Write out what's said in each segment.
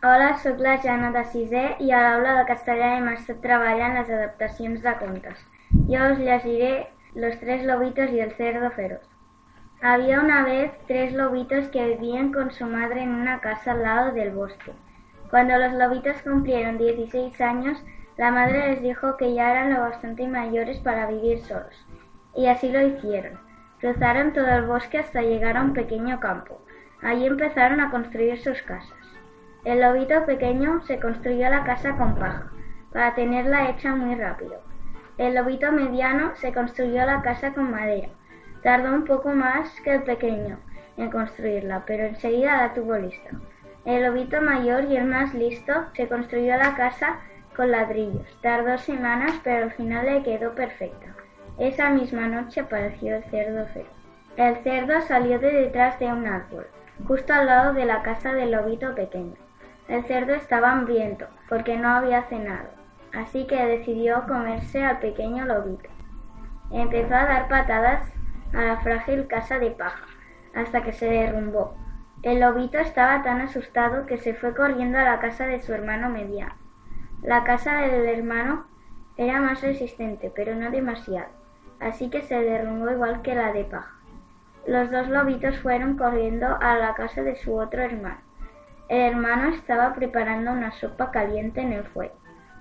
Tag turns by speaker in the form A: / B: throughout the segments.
A: Hola, sóc la Jana de sisè i a l'aula de castellà hem estat treballant les adaptacions de contes. Yo os llegiré Los tres lobitos y el cerdo feroz. Había una vez tres lobitos que vivían con su madre en una casa al lado del bosque. Cuando los lobitos cumplieron 16 años, la madre les dijo que ya eran lo bastante mayores para vivir solos. Y así lo hicieron. Cruzaron todo el bosque hasta llegar a un pequeño campo. Allí empezaron a construir sus casas. El lobito pequeño se construyó la casa con paja, para tenerla hecha muy rápido. El lobito mediano se construyó la casa con madera. Tardó un poco más que el pequeño en construirla, pero enseguida la tuvo lista. El lobito mayor y el más listo se construyó la casa con ladrillos. Tardó semanas, pero al final le quedó perfecta. Esa misma noche apareció el cerdo feroz. El cerdo salió de detrás de un árbol, justo al lado de la casa del lobito pequeño. El cerdo estaba hambriento, porque no había cenado, así que decidió comerse al pequeño lobito. Empezó a dar patadas a la frágil casa de paja, hasta que se derrumbó. El lobito estaba tan asustado que se fue corriendo a la casa de su hermano mediano. La casa del hermano era más resistente, pero no demasiado, así que se derrumbó igual que la de paja. Los dos lobitos fueron corriendo a la casa de su otro hermano. El hermano estaba preparando una sopa caliente en el fuego.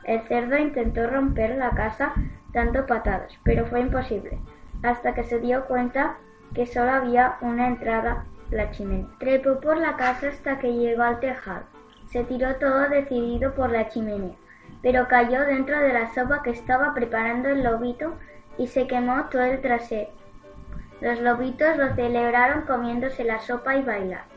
A: El cerdo intentó romper la casa dando patadas, pero fue imposible, hasta que se dio cuenta que solo había una entrada, la chimenea. Trepó por la casa hasta que llegó al tejado. Se tiró todo decidido por la chimenea, pero cayó dentro de la sopa que estaba preparando el lobito y se quemó todo el trasero. Los lobitos lo celebraron comiéndose la sopa y bailando.